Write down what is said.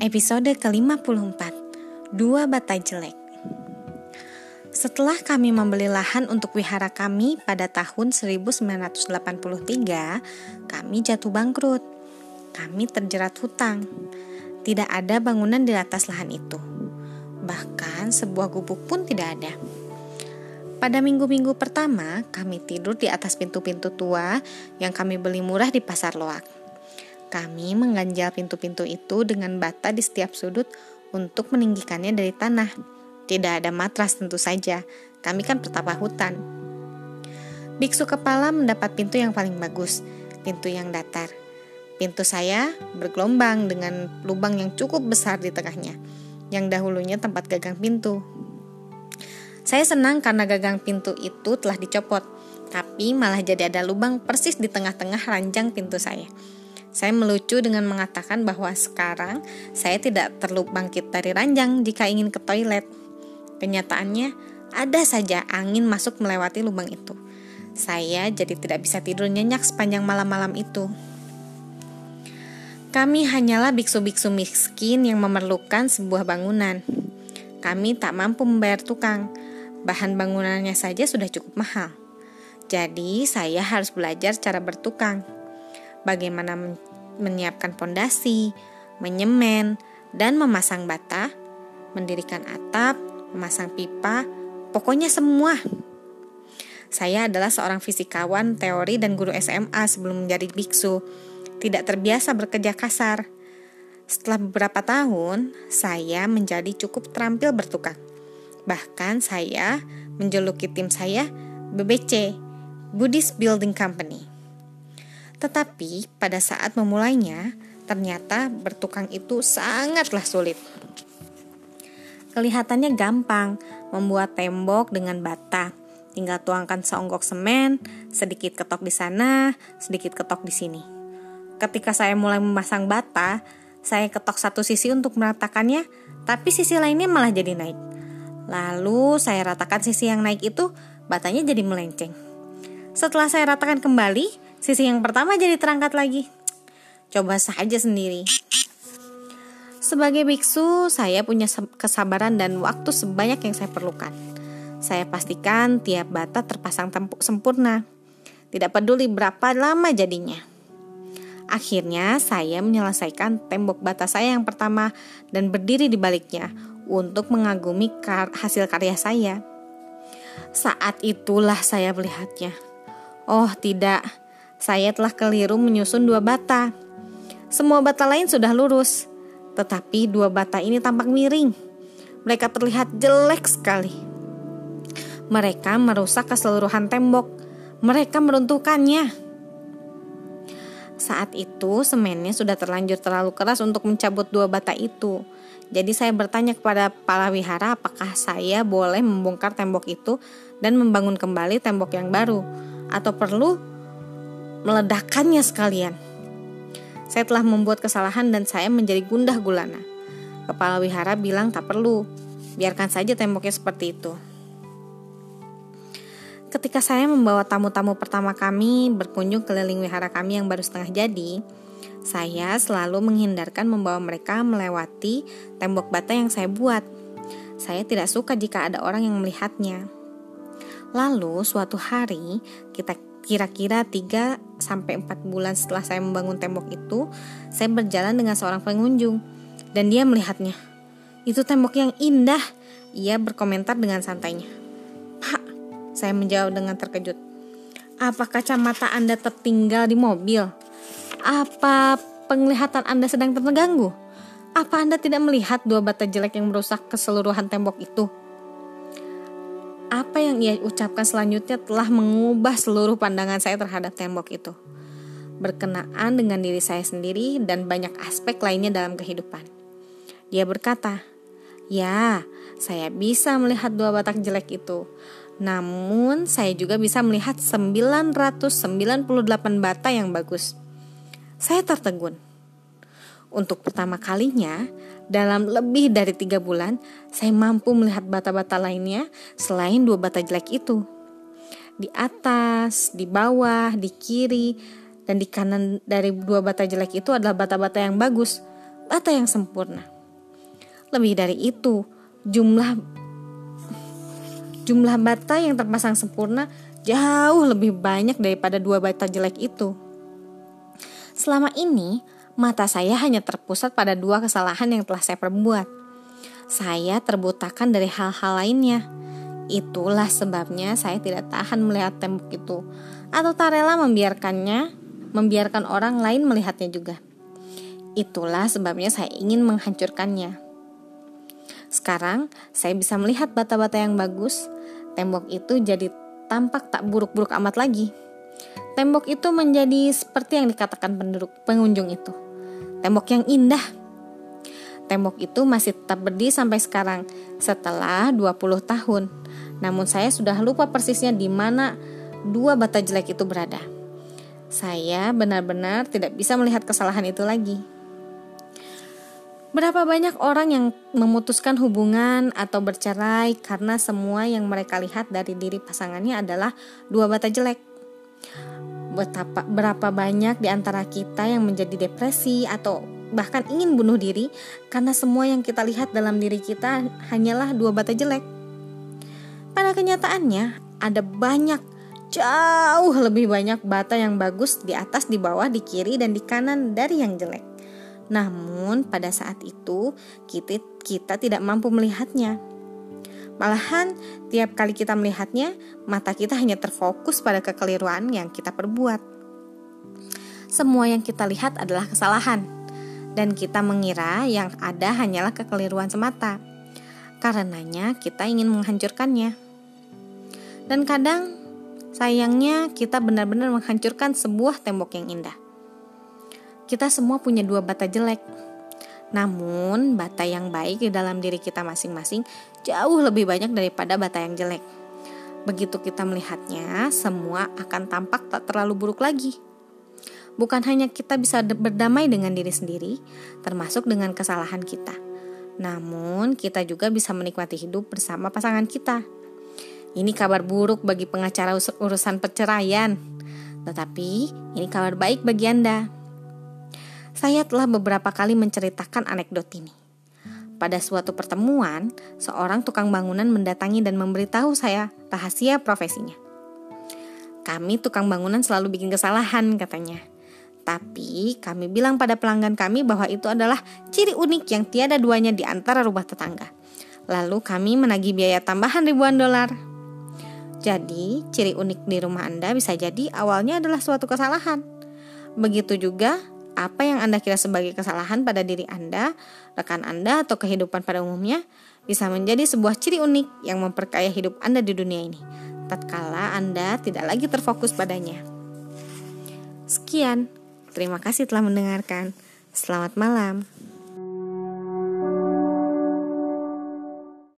Episode ke-54 Dua Bata Jelek Setelah kami membeli lahan untuk wihara kami pada tahun 1983, kami jatuh bangkrut. Kami terjerat hutang. Tidak ada bangunan di atas lahan itu. Bahkan sebuah gubuk pun tidak ada. Pada minggu-minggu pertama, kami tidur di atas pintu-pintu tua yang kami beli murah di pasar loak. Kami mengganjal pintu-pintu itu dengan bata di setiap sudut untuk meninggikannya dari tanah. Tidak ada matras tentu saja, kami kan petapa hutan. Biksu kepala mendapat pintu yang paling bagus, pintu yang datar. Pintu saya bergelombang dengan lubang yang cukup besar di tengahnya, yang dahulunya tempat gagang pintu. Saya senang karena gagang pintu itu telah dicopot, tapi malah jadi ada lubang persis di tengah-tengah ranjang pintu saya. Saya melucu dengan mengatakan bahwa sekarang saya tidak perlu bangkit dari ranjang jika ingin ke toilet. Kenyataannya, ada saja angin masuk melewati lubang itu. Saya jadi tidak bisa tidur nyenyak sepanjang malam-malam itu. Kami hanyalah biksu-biksu miskin yang memerlukan sebuah bangunan. Kami tak mampu membayar tukang. Bahan bangunannya saja sudah cukup mahal. Jadi, saya harus belajar cara bertukang bagaimana menyiapkan pondasi, menyemen, dan memasang bata, mendirikan atap, memasang pipa, pokoknya semua. Saya adalah seorang fisikawan teori dan guru SMA sebelum menjadi biksu. Tidak terbiasa bekerja kasar. Setelah beberapa tahun, saya menjadi cukup terampil bertukang. Bahkan saya menjuluki tim saya BBC, Buddhist Building Company. Tetapi pada saat memulainya, ternyata bertukang itu sangatlah sulit. Kelihatannya gampang membuat tembok dengan bata. Tinggal tuangkan seonggok semen, sedikit ketok di sana, sedikit ketok di sini. Ketika saya mulai memasang bata, saya ketok satu sisi untuk meratakannya, tapi sisi lainnya malah jadi naik. Lalu saya ratakan sisi yang naik itu, batanya jadi melenceng. Setelah saya ratakan kembali, Sisi yang pertama jadi terangkat lagi. Coba saja sendiri. Sebagai biksu, saya punya kesabaran dan waktu sebanyak yang saya perlukan. Saya pastikan tiap bata terpasang sempurna. Tidak peduli berapa lama jadinya. Akhirnya, saya menyelesaikan tembok bata saya yang pertama dan berdiri di baliknya untuk mengagumi kar hasil karya saya. Saat itulah saya melihatnya. Oh, tidak, saya telah keliru menyusun dua bata. Semua bata lain sudah lurus, tetapi dua bata ini tampak miring. Mereka terlihat jelek sekali. Mereka merusak keseluruhan tembok. Mereka meruntuhkannya. Saat itu semennya sudah terlanjur terlalu keras untuk mencabut dua bata itu. Jadi saya bertanya kepada kepala wihara apakah saya boleh membongkar tembok itu dan membangun kembali tembok yang baru atau perlu meledakkannya sekalian. Saya telah membuat kesalahan dan saya menjadi gundah gulana. Kepala wihara bilang tak perlu, biarkan saja temboknya seperti itu. Ketika saya membawa tamu-tamu pertama kami berkunjung keliling wihara kami yang baru setengah jadi, saya selalu menghindarkan membawa mereka melewati tembok bata yang saya buat. Saya tidak suka jika ada orang yang melihatnya. Lalu suatu hari kita kira-kira 3 sampai 4 bulan setelah saya membangun tembok itu, saya berjalan dengan seorang pengunjung dan dia melihatnya. Itu tembok yang indah. Ia berkomentar dengan santainya. Pak, saya menjawab dengan terkejut. Apa kacamata Anda tertinggal di mobil? Apa penglihatan Anda sedang terganggu? Apa Anda tidak melihat dua bata jelek yang merusak keseluruhan tembok itu? Apa yang ia ucapkan selanjutnya telah mengubah seluruh pandangan saya terhadap tembok itu. Berkenaan dengan diri saya sendiri dan banyak aspek lainnya dalam kehidupan. Dia berkata, "Ya, saya bisa melihat dua batak jelek itu. Namun, saya juga bisa melihat 998 bata yang bagus." Saya tertegun. Untuk pertama kalinya, dalam lebih dari tiga bulan, saya mampu melihat bata-bata lainnya selain dua bata jelek itu. Di atas, di bawah, di kiri, dan di kanan dari dua bata jelek itu adalah bata-bata yang bagus. bata yang sempurna. Lebih dari itu, jumlah jumlah bata yang terpasang sempurna jauh lebih banyak daripada dua bata jelek itu. Selama ini, mata saya hanya terpusat pada dua kesalahan yang telah saya perbuat. Saya terbutakan dari hal-hal lainnya. Itulah sebabnya saya tidak tahan melihat tembok itu, atau tak rela membiarkannya, membiarkan orang lain melihatnya juga. Itulah sebabnya saya ingin menghancurkannya. Sekarang saya bisa melihat bata-bata yang bagus. Tembok itu jadi tampak tak buruk-buruk amat lagi. Tembok itu menjadi seperti yang dikatakan penduduk pengunjung itu. Tembok yang indah. Tembok itu masih tetap berdiri sampai sekarang setelah 20 tahun. Namun saya sudah lupa persisnya di mana dua bata jelek itu berada. Saya benar-benar tidak bisa melihat kesalahan itu lagi. Berapa banyak orang yang memutuskan hubungan atau bercerai karena semua yang mereka lihat dari diri pasangannya adalah dua bata jelek. Betapa berapa banyak di antara kita yang menjadi depresi atau bahkan ingin bunuh diri karena semua yang kita lihat dalam diri kita hanyalah dua bata jelek. Pada kenyataannya, ada banyak jauh lebih banyak bata yang bagus di atas, di bawah, di kiri, dan di kanan dari yang jelek. Namun pada saat itu kita, kita tidak mampu melihatnya. Malahan tiap kali kita melihatnya, mata kita hanya terfokus pada kekeliruan yang kita perbuat. Semua yang kita lihat adalah kesalahan, dan kita mengira yang ada hanyalah kekeliruan semata. Karenanya kita ingin menghancurkannya. Dan kadang sayangnya kita benar-benar menghancurkan sebuah tembok yang indah. Kita semua punya dua bata jelek. Namun, bata yang baik di dalam diri kita masing-masing jauh lebih banyak daripada bata yang jelek. Begitu kita melihatnya, semua akan tampak tak terlalu buruk lagi. Bukan hanya kita bisa berdamai dengan diri sendiri, termasuk dengan kesalahan kita. Namun, kita juga bisa menikmati hidup bersama pasangan kita. Ini kabar buruk bagi pengacara urusan perceraian, tetapi ini kabar baik bagi Anda. Saya telah beberapa kali menceritakan anekdot ini. Pada suatu pertemuan, seorang tukang bangunan mendatangi dan memberitahu saya rahasia profesinya. Kami tukang bangunan selalu bikin kesalahan, katanya. Tapi kami bilang pada pelanggan kami bahwa itu adalah ciri unik yang tiada duanya di antara rumah tetangga. Lalu kami menagih biaya tambahan ribuan dolar. Jadi, ciri unik di rumah Anda bisa jadi awalnya adalah suatu kesalahan. Begitu juga apa yang Anda kira sebagai kesalahan pada diri Anda, rekan Anda, atau kehidupan pada umumnya bisa menjadi sebuah ciri unik yang memperkaya hidup Anda di dunia ini, tatkala Anda tidak lagi terfokus padanya. Sekian, terima kasih telah mendengarkan. Selamat malam.